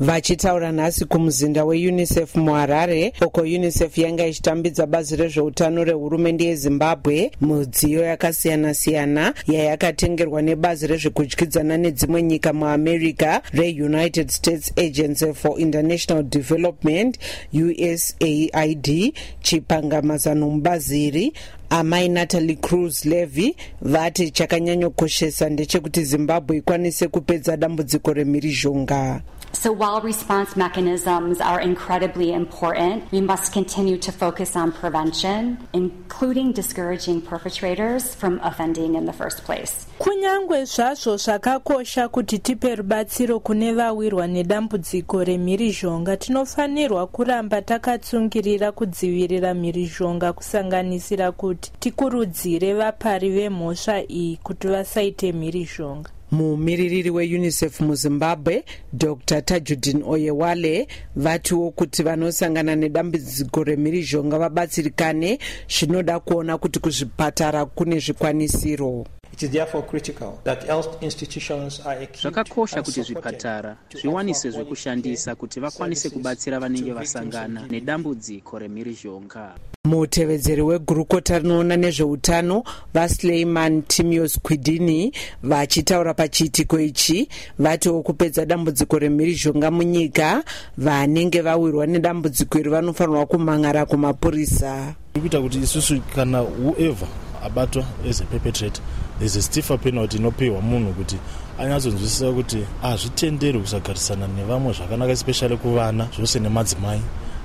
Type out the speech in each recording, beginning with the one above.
vachitaura nhasi kumuzinda weunicef muharare uko unicef yanga ichitambidza bazi rezveutano rehurumende yezimbabwe mudziyo yakasiyana-siyana yayakatengerwa nebazi rezvekudyidzana nedzimwe nyika muamerica reunited states agency for international development usaid chipangamazano mubazi iri amai natalie cruz levy vati chakanyanyokoshesa ndechekuti zimbabwe ikwanise kupedza dambudziko remhirizhonga So, while response mechanisms are incredibly important, we must continue to focus on prevention, including discouraging perpetrators from offending in the first place. kunyange zvazvo zvakakosha kuti tipe rubatsiro kune vawirwa nedambudziko remhirizhonga tinofanirwa kuramba takatsungirira kudzivirira mhirizhonga kusanganisira kuti tikurudzire vapari vemhosva iyi kuti vasaite mhirizhonga mumiririri weunicef muzimbabwe dr. Tajudin oyewale vatiwo kuti vanosangana nedambudziko remhirizhonga vabatsirikane zvinoda kuona kuti kuzvipatara kune zvikwanisiro zvakakosha kuti zvipatara zviwanise zvekushandisa kuti vakwanise kubatsira vanenge vasangana nedambudziko remhirizhonga. Mutevedzeri wegurukota rinoona nezveutano vasleiman timios quidini vachitaura pachiitiko ichi vatiwo kupedza dambudziko remhirizhonga munyika vanenge vawirwa nedambudziko iri vanofanirwa kumhangara kumapurisa. Ikuita kuti isusu kana whoever abatwa as a perpetrator there's a stiffer penalty inopiwa munhu kuti anyatsonzwisisa kuti hazvitenderi kusagarisana nevamwe zvakanaka especially kuvana zvose nemadzimai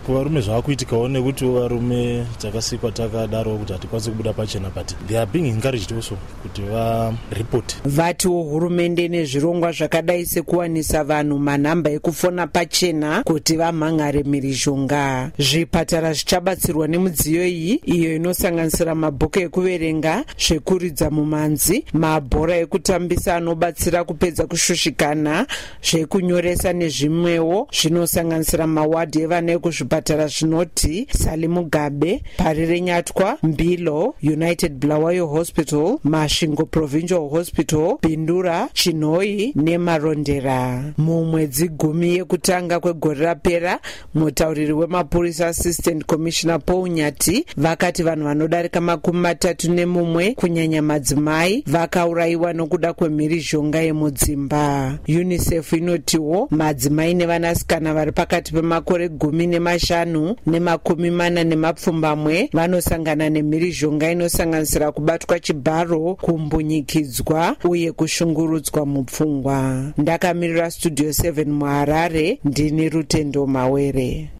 kuvarume zvava kuitikawo nekuti varume takasikwa takadaro kuti hatikwanisi kubuda pachena but they are being encouraged also kuti varipoti vatiwo hurumende nezvirongwa zvakadai sekuwanisa vanhu manhamba ekufona pachena kuti vamhangare mhirizhonga zvipatara zvichabatsirwa nemudziyo iyi iyo inosanganisira mabhuku ekuverenga zvekuridza mumanzi mabhora ekutambisa anobatsira kupedza kushushikana zvekunyoresa nezvimwewo zvinosanganisira mawadhi evana ekuzvipatara zvipatara zvinoti sali mugabe pari renyatwa mbilo united bulawayo hospital masvingo provincial hospital bhindura chinhoi nemarondera. Mumwedzi gumi yekutanga kwegore rapera mutauriri wemapurisa assistant commissioner paul nyati vakati vanhu vanodarika makumi matatu nemumwe kunyanya madzimai vakaurayiwa nokuda kwemhirizhonga yemudzimba. Unicef inotiwo madzimai nevanasikana vari pakati pemakore gumi nemashanu mashanu nemakumi mana nemapfumbamwe vanosangana nemhirizhonga inosanganisira kubatwa chibharo kumbunyikidzwa uye kushungurudzwa mupfungwa. Ndakamirira studio 7 muharare ndini rutendo mawere